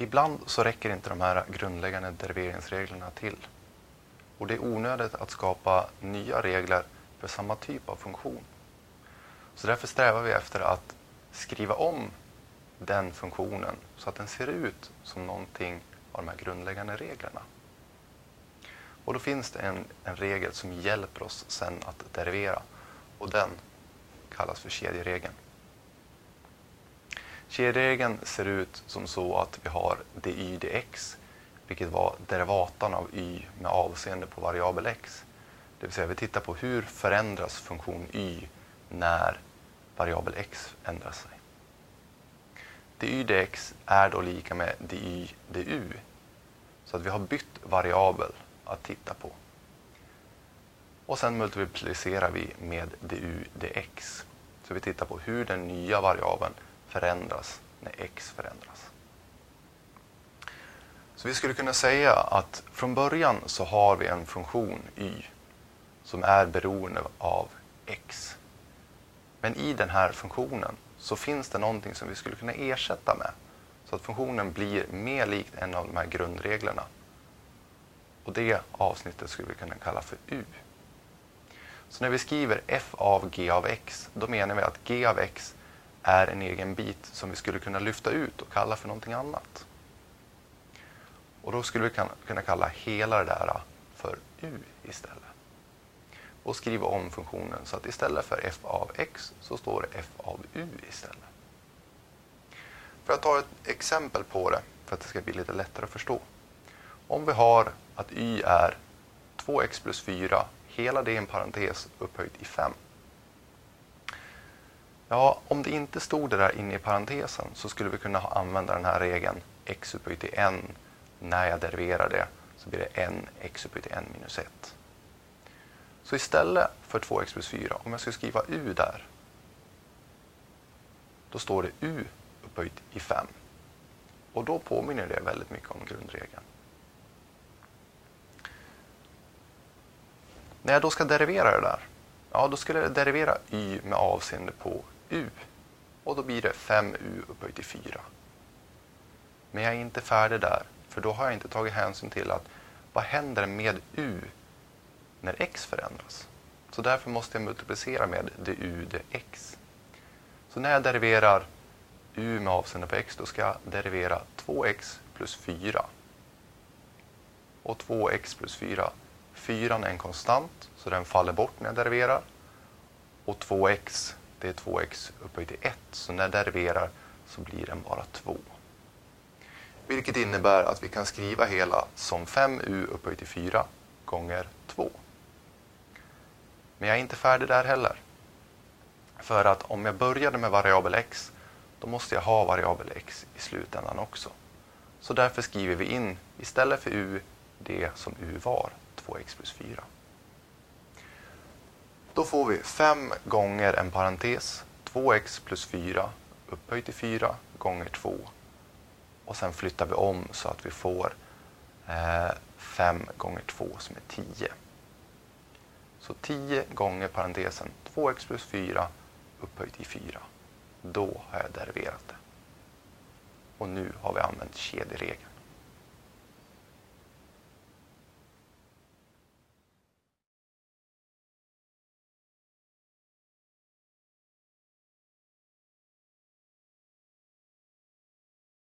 ibland så räcker inte de här grundläggande deriveringsreglerna till. Och det är onödigt att skapa nya regler för samma typ av funktion. Så därför strävar vi efter att skriva om den funktionen så att den ser ut som någonting av de här grundläggande reglerna. Och då finns det en, en regel som hjälper oss sen att derivera och den kallas för kedjeregeln. Kedjeregeln ser ut som så att vi har dy dx, vilket var derivatan av y med avseende på variabel x. Det vill säga vi tittar på hur förändras funktion y när variabel x ändrar sig. dy dx är då lika med dy du. Så att vi har bytt variabel att titta på. Och sen multiplicerar vi med du dx. Så vi tittar på hur den nya variabeln förändras när x förändras. Så vi skulle kunna säga att från början så har vi en funktion y som är beroende av x. Men i den här funktionen så finns det någonting som vi skulle kunna ersätta med så att funktionen blir mer likt en av de här grundreglerna. Och det avsnittet skulle vi kunna kalla för u. Så när vi skriver f av g av x, då menar vi att g av x är en egen bit som vi skulle kunna lyfta ut och kalla för någonting annat. Och då skulle vi kunna kalla hela det där för u istället. Och skriva om funktionen så att istället för f av x så står det f av u istället. För att ta ett exempel på det, för att det ska bli lite lättare att förstå. Om vi har att y är 2x plus 4, hela det i en parentes upphöjt i 5. Ja, om det inte stod det där inne i parentesen så skulle vi kunna använda den här regeln x upphöjt till n. När jag deriverar det så blir det n x upphöjt till n minus 1. Så istället för 2x plus 4, om jag skulle skriva u där, då står det u upphöjt i 5. Och då påminner det väldigt mycket om grundregeln. När jag då ska derivera det där, ja då skulle jag derivera y med avseende på u. Och då blir det 5u upphöjt till 4. Men jag är inte färdig där, för då har jag inte tagit hänsyn till att vad händer med u när x förändras? Så därför måste jag multiplicera med du dx. Så när jag deriverar u med avseende på x, då ska jag derivera 2x plus 4. Och 2x plus 4, 4 är en konstant, så den faller bort när jag deriverar. Och 2x det är 2x upphöjt till 1, så när jag deriverar så blir den bara 2. Vilket innebär att vi kan skriva hela som 5u upphöjt till 4 gånger 2. Men jag är inte färdig där heller. För att om jag började med variabel x, då måste jag ha variabel x i slutändan också. Så därför skriver vi in istället för u det som u var, 2x plus 4. Då får vi 5 gånger en parentes, 2x plus 4 upphöjt till 4 gånger 2. Och sen flyttar vi om så att vi får eh, 5 gånger 2 som är 10. Så 10 gånger parentesen 2x plus 4 upphöjt till 4. Då har jag deriverat det. Och nu har vi använt kedjeregeln.